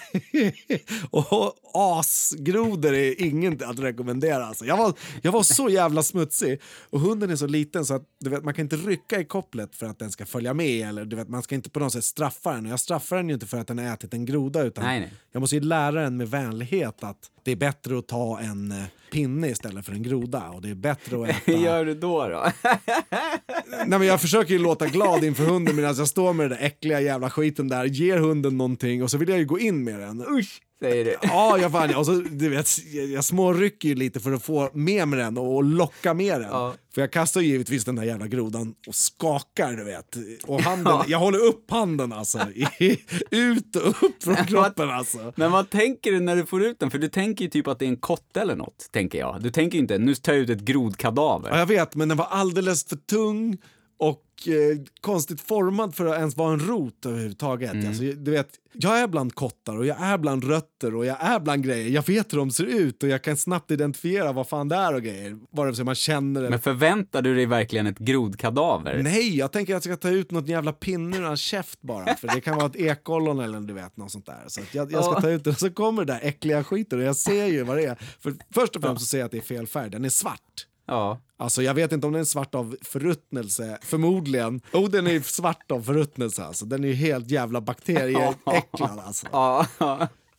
och asgrodor är inget att rekommendera. Alltså. Jag, var, jag var så jävla smutsig. Och hunden är så liten så att du vet, man kan inte rycka i kopplet för att den ska följa med. Eller, du vet, man ska inte på något sätt straffa den. Och jag straffar den ju inte för att den har ätit en groda. Utan Nej, nej. Jag måste ju lära den med vänlighet att det är bättre att ta en eh, pinne istället för en groda. Och det är bättre att äta... Hur gör du då? då? Nej, men jag försöker ju låta glad inför hunden medan jag står med den där äckliga jävla skiten där, ger hunden någonting och så vill jag ju gå in med den. Usch, säger du. Ja, jag fan, och så, du vet, jag, smårycker ju lite för att få med mig den och locka med den. Ja. För jag kastar givetvis den där jävla grodan och skakar, du vet. Och handen, jag håller upp handen alltså. I, ut och upp från kroppen alltså. Men vad tänker du när du får ut den? För du tänker ju typ att det är en kotte eller något, tänker jag. Du tänker ju inte, nu tar jag ut ett grodkadaver. Ja, jag vet, men den var alldeles för tung och eh, konstigt formad för att ens vara en rot överhuvudtaget. Alltså, du vet, jag är bland kottar och jag är bland rötter och jag är bland grejer. Jag vet hur de ser ut och jag kan snabbt identifiera vad fan det är och grejer. Vare sig man känner det. Men förväntar du dig verkligen ett grodkadaver? Nej, jag tänker att jag ska ta ut något jävla pinne ur hans käft bara. För det kan vara ett ekollon eller du vet, något sånt där. Så jag, jag ska ta ut det och så kommer det där äckliga skiten och jag ser ju vad det är. För först och främst så ser jag att det är fel färg. Den är svart. Ja. Alltså jag vet inte om den är svart av förruttnelse, förmodligen. Oh, den är svart av förruttnelse alltså. Den är helt jävla bakterieäcklad alltså. Ja.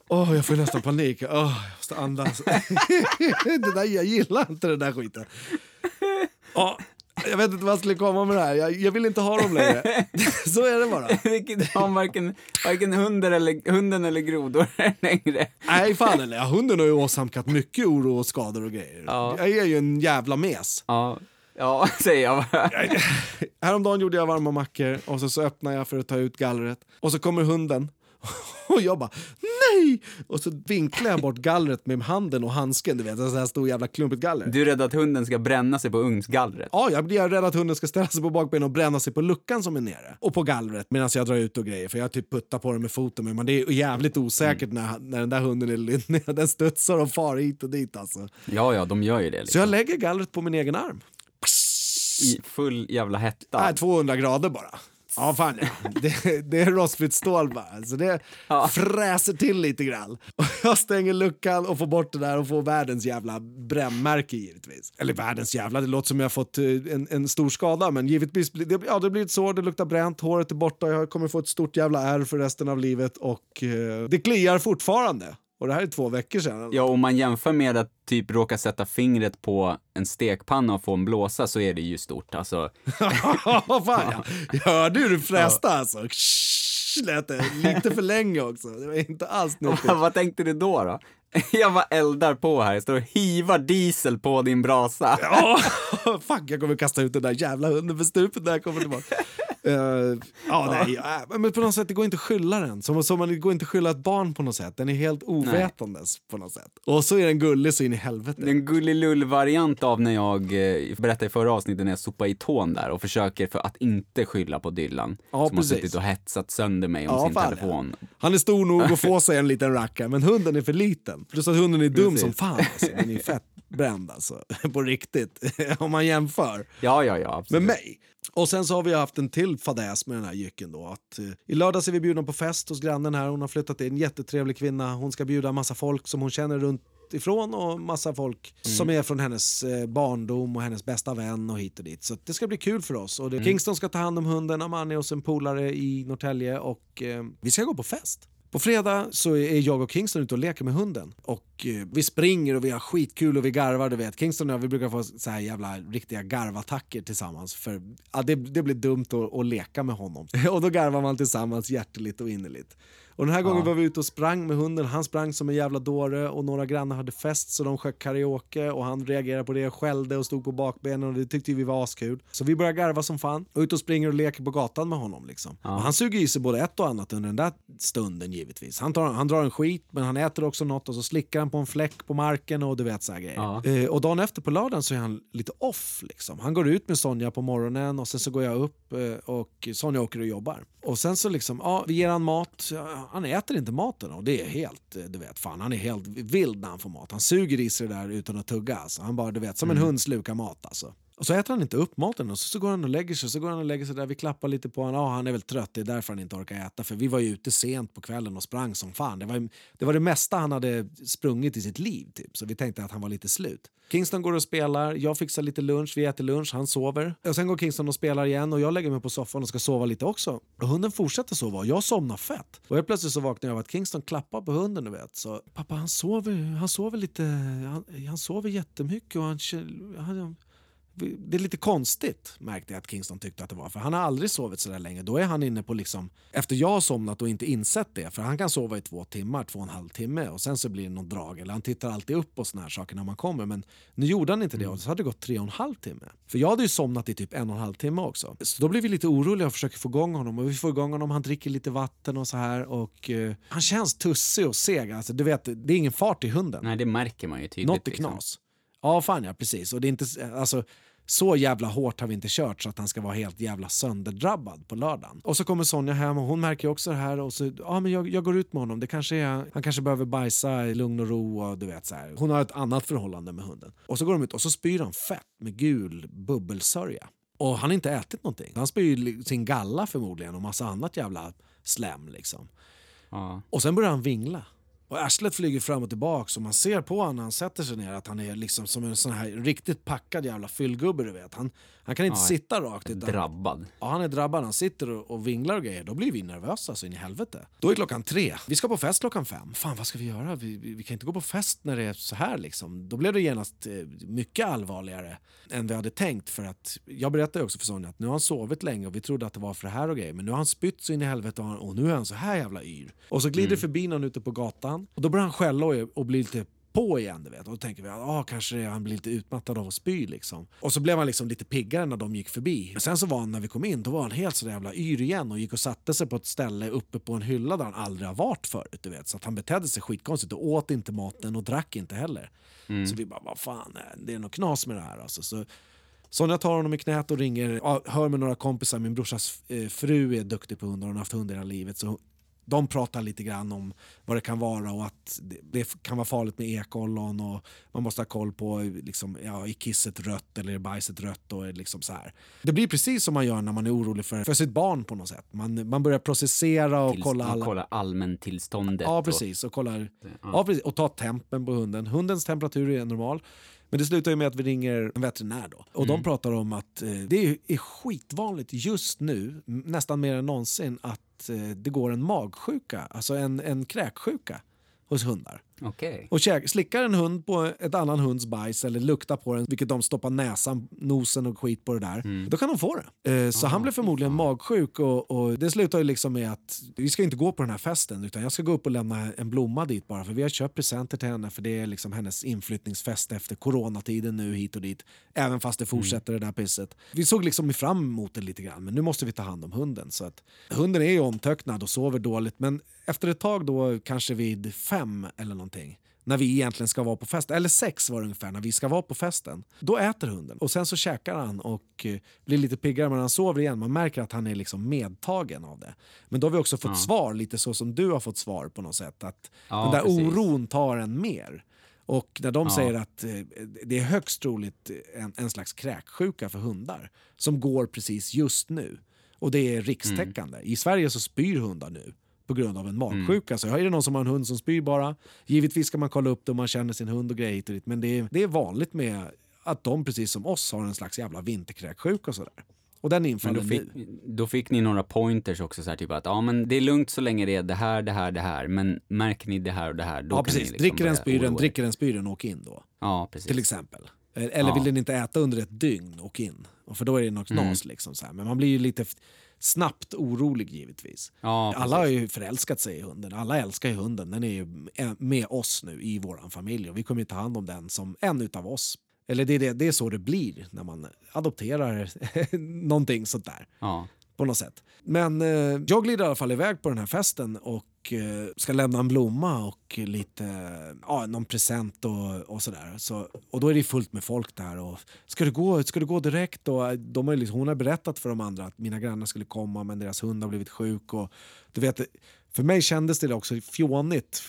Åh, jag får nästan panik. Åh, jag måste andas. det där, jag gillar inte den där skiten. Åh, jag vet inte vad jag skulle komma med det här. Jag, jag vill inte ha dem längre. Så är det bara. Har varken, varken hunden, eller, hunden eller grodor längre. Nej, fan eller. Hunden har ju åsamkat mycket oro och skador och grejer. Ja. Jag är ju en jävla mes. Ja, ja säger jag bara. Häromdagen gjorde jag varma mackor och så, så öppnar jag för att ta ut gallret. Och så kommer hunden. Och jag bara nej! Och så vinklar jag bort gallret med handen och handsken. Du vet, en sån här stor jävla klumpigt galler. Du är rädd att hunden ska bränna sig på ugnsgallret? Ja, jag blir rädd att hunden ska ställa sig på bakbenen och bränna sig på luckan som är nere. Och på gallret medan jag drar ut och grejer. För jag typ puttar på den med foten. Men det är jävligt osäkert när, när den där hunden är nere. Den studsar och far hit och dit alltså. Ja, ja, de gör ju det. Så Liksom. jag lägger gallret på min egen arm. I full jävla hetta. Nej, 200 grader bara. Ja, fan ja. Det, det är rostfritt stål bara. Så det Ja. fräser till lite grann. Och jag stänger luckan och får bort det där och får världens jävla brännmärke givetvis. Eller världens jävla, det låter som jag har fått eh, en, en stor skada. Men givetvis, det, ja det blir ett sår, det luktar bränt, håret är borta, jag kommer få ett stort jävla ärr för resten av livet och eh, det kliar fortfarande. Och det här är två veckör sedan. Ja, om man jämför med att typ råka sätta fingret på en stekpanna och få en blåsa så är det ju stort. Alltså, fan ja. Jag hörde hur du fräste alltså. Ksh, Lät det lite för länge också. Det var inte alls nyttigt. vad tänkte du då? då? Jag bara eldar på här, jag står och hivar diesel på din brasa. Ja, fuck, jag kommer kasta ut den där jävla hunden för stupet när jag kommer tillbaka. Uh, ja, nej, ja, men på något sätt det går inte att skylla den. Som, som man, det går inte att skylla ett barn på något sätt. Den är helt ovetandes på något sätt. Och så är den gullig så in i helvete. Det är en gullilull-variant av när jag eh, berättade i förra avsnittet när jag sopade i tån där och försöker för att inte skylla på Dylan. Ja, som har precis. suttit och hetsat sönder mig om Ja, sin fan, telefon. Han är stor nog att få sig en liten rackare, men hunden är för liten. Plus att hunden är dum Precis. som fan. Alltså. Den är fett bränd alltså. På riktigt. Om man jämför. Ja, ja, ja, absolut. med mig. Och sen så har vi haft en till fadäs med den här jycken då. Att, eh, I lördags är vi bjudna på fest hos grannen här. Hon har flyttat in, jättetrevlig kvinna. Hon ska bjuda massa folk som hon känner runt ifrån och massa folk som är från hennes eh, barndom och hennes bästa vän och hit och dit. Så det ska bli kul för oss. Och det, Kingston ska ta hand om hunden, Amani och en polare i Norrtälje och eh, vi ska gå på fest. På fredag så är jag och Kingston ute och leker med hunden. Och eh, vi springer och vi har skitkul och vi garvar. Du vet. Kingston och jag vi brukar få så här jävla riktiga garvattacker tillsammans. För ja, det, det blir dumt att, att leka med honom. och då garvar man tillsammans hjärtligt och innerligt. Och den här gången var vi ute och sprang med hunden. Han sprang som en jävla dåre och några grannar hade fest så de sjöng karaoke och han reagerade på det och skällde och stod på bakbenen och det tyckte vi var askul. Så vi började garva som fan och ut och springer och leker på gatan med honom liksom. Och han suger i sig både ett och annat under den där stunden givetvis. Han, tar, han drar en skit men han äter också något och så slickar han på en fläck på marken och du vet så här grejer. Ja. Eh, och dagen efter på lördagen så är han lite off liksom. Han går ut med Sonja på morgonen och sen så går jag upp eh, och Sonja åker och jobbar. Och sen så liksom, ja, vi ger han mat. Han äter inte maten och det är helt, eh, du vet, fan han är helt vild när han får mat. Han suger i sig det där utan att tugga alltså. Han bara, du vet, som en hund slukar mat alltså. Och så äter han inte upp maten och så, så går han och lägger sig. Så går han och lägger sig där. Vi klappar lite på honom. Ja, han är väl trött. Det är därför han inte orkar äta. För vi var ju ute sent på kvällen och sprang som fan. Det var, det var det mesta han hade sprungit i sitt liv. Typ. Så vi tänkte att han var lite slut. Kingston går och spelar. Jag fixar lite lunch. Vi äter lunch. Han sover. Och sen går Kingston och spelar igen. Och jag lägger mig på soffan och ska sova lite också. Och hunden fortsätter sova. Och jag somnar fett. Och helt plötsligt så vaknar jag av att Kingston klappar på hunden. Du vet. Så pappa han sover, han sover lite. Han, han sover jättemycket. Och han, han, det är lite konstigt märkte jag att Kingston tyckte att det var. För han har aldrig sovit så där länge. Då är han inne på liksom, efter jag har somnat och inte insett det. För han kan sova i två timmar, två och en halv timme och sen så blir det någon drag. Eller han tittar alltid upp och såna här saker när man kommer. Men nu gjorde han inte det och så hade det gått tre och en halv timme. För jag hade ju somnat i typ en och en halv timme också. Så då blir vi lite oroliga och försöker få igång honom. Och vi får igång honom, han dricker lite vatten och så här. Och eh, han känns tussig och seg. Alltså, du vet, det är ingen fart i hunden. Nej, det märker man ju tydligt. Något är liksom. knas. Ja, fan ja, precis. Och det är inte, alltså, så jävla hårt har vi inte kört så att han ska vara helt jävla sönderdrabbad på lördagen. Och så kommer Sonja hem och hon märker också det här och så, ja men jag, jag går ut med honom, det kanske är, han kanske behöver bajsa i lugn och ro och du vet så här. Hon har ett annat förhållande med hunden. Och så går de ut och så spyr han fett med gul bubbelsörja. Och han har inte ätit någonting. Han spyr sin galla förmodligen och massa annat jävla slem liksom. Ja. Och sen börjar han vingla. Och arslet flyger fram och tillbaka och man ser på honom när han sätter sig ner att han är liksom som en sån här riktigt packad jävla fyllgubbe du vet. Han, han kan inte Ja, sitta rakt utan Drabbad. ja, han är drabbad, han sitter och, och vinglar och grejer. Då blir vi nervösa så in i helvete. Då är klockan tre. Vi ska på fest klockan fem. Fan vad ska vi göra? Vi, vi, vi kan inte gå på fest när det är så här liksom. Då blev det genast eh, mycket allvarligare än vi hade tänkt. För att jag berättade också för Sonja att nu har han sovit länge och vi trodde att det var för det här och grejer. Men nu har han spytt så in i helvete och, han, och nu är han så här jävla yr. Och så glider förbi någon ute på gatan och då börjar han skälla och, och blir lite på igen. Du vet. Och då tänker vi att ah, kanske han blir lite utmattad av att spy. Liksom. Och så blev han liksom lite piggare när de gick förbi. Sen så var han, när vi kom in, då var han helt så jävla yr igen och gick och satte sig på ett ställe uppe på en hylla där han aldrig har varit förut. Du vet. Så att han betedde sig skitkonstigt och åt inte maten och drack inte heller. Så vi bara, vad fan, eh, det är något knas med det här. Alltså. Så Sonja tar honom i knät och ringer, ja, hör med några kompisar, min brorsas eh, fru är duktig på hundar, hon har haft hundar hela livet. Så de pratar lite grann om vad det kan vara och att det, kan vara farligt med ekollon och man måste ha koll på liksom, ja, är kisset rött eller är bajset rött. Och liksom så här. Det blir precis som man gör när man är orolig för, för sitt barn på något sätt. Man, man börjar processera och Tills, kolla alla... kollar allmäntillståndet. Ja, precis. Och, kollar, ja. precis. och ta tempen på hunden. Hundens temperatur är normal. Men det slutar ju med att vi ringer en veterinär då. Och de pratar om att eh, det är, är skitvanligt just nu, nästan mer än någonsin, att eh, det går en magsjuka, alltså en, en kräksjuka hos hundar. Okej. och käk, slickar en hund på ett annan hunds bajs eller luktar på den, vilket de stoppar näsan, nosen och skit på det där, Mm. då kan de få det. Eh, så Ah, han blev förmodligen magsjuk och, och det slutar ju liksom med att vi ska inte gå på den här festen utan jag ska gå upp och lämna en blomma dit bara för vi har köpt presenter till henne för det är liksom hennes inflyttningsfest efter coronatiden nu hit och dit. Även fast det fortsätter det där pisset. Vi såg liksom fram emot det lite grann men nu måste vi ta hand om hunden. Så att, hunden är ju omtöcknad och sover dåligt men efter ett tag då, kanske vid fem eller någonting när vi egentligen ska vara på festen, eller sex var det ungefär, när vi ska vara på festen. Då äter hunden och sen så käkar han och eh, blir lite piggare men han sover igen. Man märker att han är liksom medtagen av det. Men då har vi också fått svar, lite så som du har fått svar på något sätt. Att Ja, den där precis. oron tar en mer. Och när de Ja. säger att eh, det är högst troligt en, en slags kräksjuka för hundar som går precis just nu. Och det är rikstäckande. I Sverige så spyr hundar nu på grund av en magsjuka. Så är det någon som har en hund som spyr bara, givetvis ska man kolla upp det om man känner sin hund och grejer hit och dit. Men det är, det är vanligt med att de precis som oss har en slags jävla vinterkräksjuka och sådär. Och den Men infaller då fick, då fick ni några pointers också, så här, typ att ja, men det är lugnt så länge det är det här, det här, det här, men märker ni det här och det här, då Ja kan precis, ni liksom dricker den spyren, er. dricker den spyren, åk in då. Ja, precis. Till exempel. Eller Ja. vill den inte äta under ett dygn, åk in. Och för då är det något Mm. knas. Liksom, så här. Men man blir ju lite snabbt orolig givetvis. Ja, Alla har ju förälskat sig i hunden. Alla älskar ju hunden. Den är ju med oss nu i vår familj och vi kommer ju ta hand om den som en utav oss. Eller det är, det, det är så det blir när man adopterar någonting sånt där ja. på något sätt. Men eh, jag glider i alla fall iväg på den här festen och Eh, ska lämna en blomma och lite, ja, någon present och, och sådär. Så, och då är det fullt med folk där. Och, ska, du gå, ska du gå direkt? Och eh, de har liksom, hon har berättat för de andra att mina grannar skulle komma men deras hund har blivit sjuk. Och, du vet, för mig kändes det också fjånigt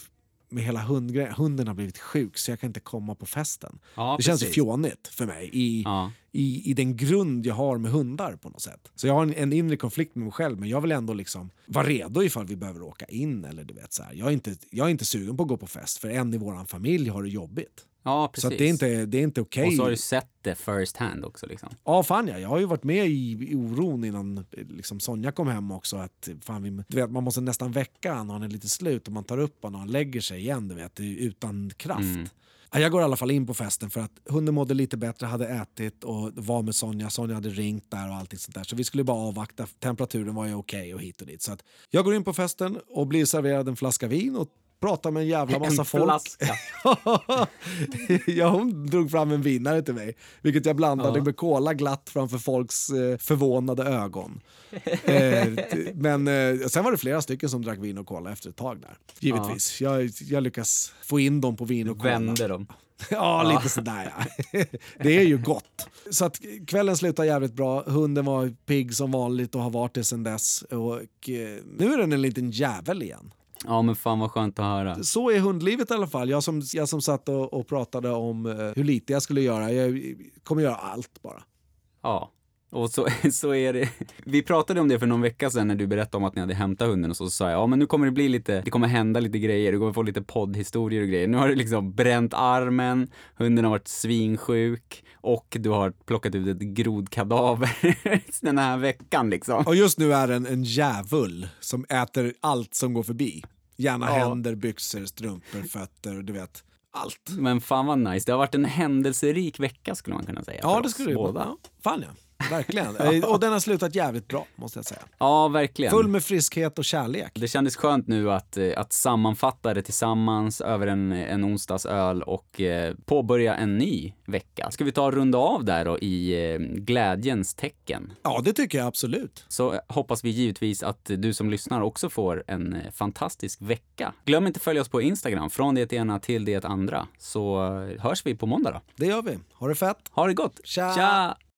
med hela hundgrejen. Hunden har blivit sjuk så jag kan inte komma på festen. ja det känns precis. fjånigt för mig i, Ja. i, i den grund jag har med hundar på något sätt. Så jag har en, en inre konflikt med mig själv men jag vill ändå liksom vara redo ifall vi behöver åka in. Eller du vet, så här. Jag, är inte, jag är inte sugen på att gå på fest för en i vår familj har det jobbigt. Ja, precis. Så att det är inte, det är inte okej. Och så har du sett det first hand också liksom. Ja, fan ja. Jag har ju varit med i, i oron innan liksom Sonja kom hem också. Att, fan, vi, du vet, man måste nästan väcka han när han är lite slut och man tar upp honom och han lägger sig igen du vet, utan kraft. Mm. Ja, Jag går i alla fall in på festen för att hunden mådde lite bättre, hade ätit och var med Sonja. Sonja hade ringt där och allting sånt där. Så vi skulle bara avvakta. Temperaturen var ju okej och hit och dit. Så att jag går in på festen och blir serverad en flaska vin och pratar med en jävla massa en folk. flaska. ja, hon drog fram en vinare till mig, vilket jag blandade Ja. med cola glatt framför folks eh, förvånade ögon. eh, men eh, sen var det flera stycken som drack vin och cola efter ett tag där. Givetvis. Jag, jag lyckas få in dem på vin och cola. Vände dem. Ja, lite sådär ja. Det är ju gott. Så att kvällen slutar jävligt bra. Hunden var pigg som vanligt och har varit det sedan dess. Och eh, nu är den en liten jävel igen. Ja, men fan vad skönt att höra. Så är hundlivet i alla fall. Jag som, jag som satt och, och pratade om eh, hur lite jag skulle göra. Jag kommer göra allt bara. Ja. Och så, så är det. Vi pratade om det för någon vecka sedan när du berättade om att ni hade hämtat hunden och så sa jag, ja men nu kommer det bli lite, det kommer hända lite grejer, du kommer få lite poddhistorier och grejer. Nu har du liksom bränt armen, hunden har varit svinsjuk och du har plockat ut ett grodkadaver den här veckan liksom. Och just nu är den en djävul som äter allt som går förbi. Gärna Ja. händer, byxor, strumpor, fötter, du vet. Allt. Men fan vad nice, det har varit en händelserik vecka skulle man kunna säga. Ja, det skulle det båda. vara. Ja, fan ja. Verkligen. Eh, och den har slutat jävligt bra, måste jag säga. Ja, verkligen. Full med friskhet och kärlek. Det kändes skönt nu att, eh, att sammanfatta det tillsammans över en, en onsdagsöl och eh, påbörja en ny vecka. Ska vi ta och runda av där då i eh, glädjens tecken? Ja, det tycker jag absolut. Så hoppas vi givetvis att du som lyssnar också får en fantastisk vecka. Glöm inte att följa oss på Instagram, från det ena till det andra, så hörs vi på måndag då. Det gör vi. Ha det fett. Ha det gott! Tja! Tja!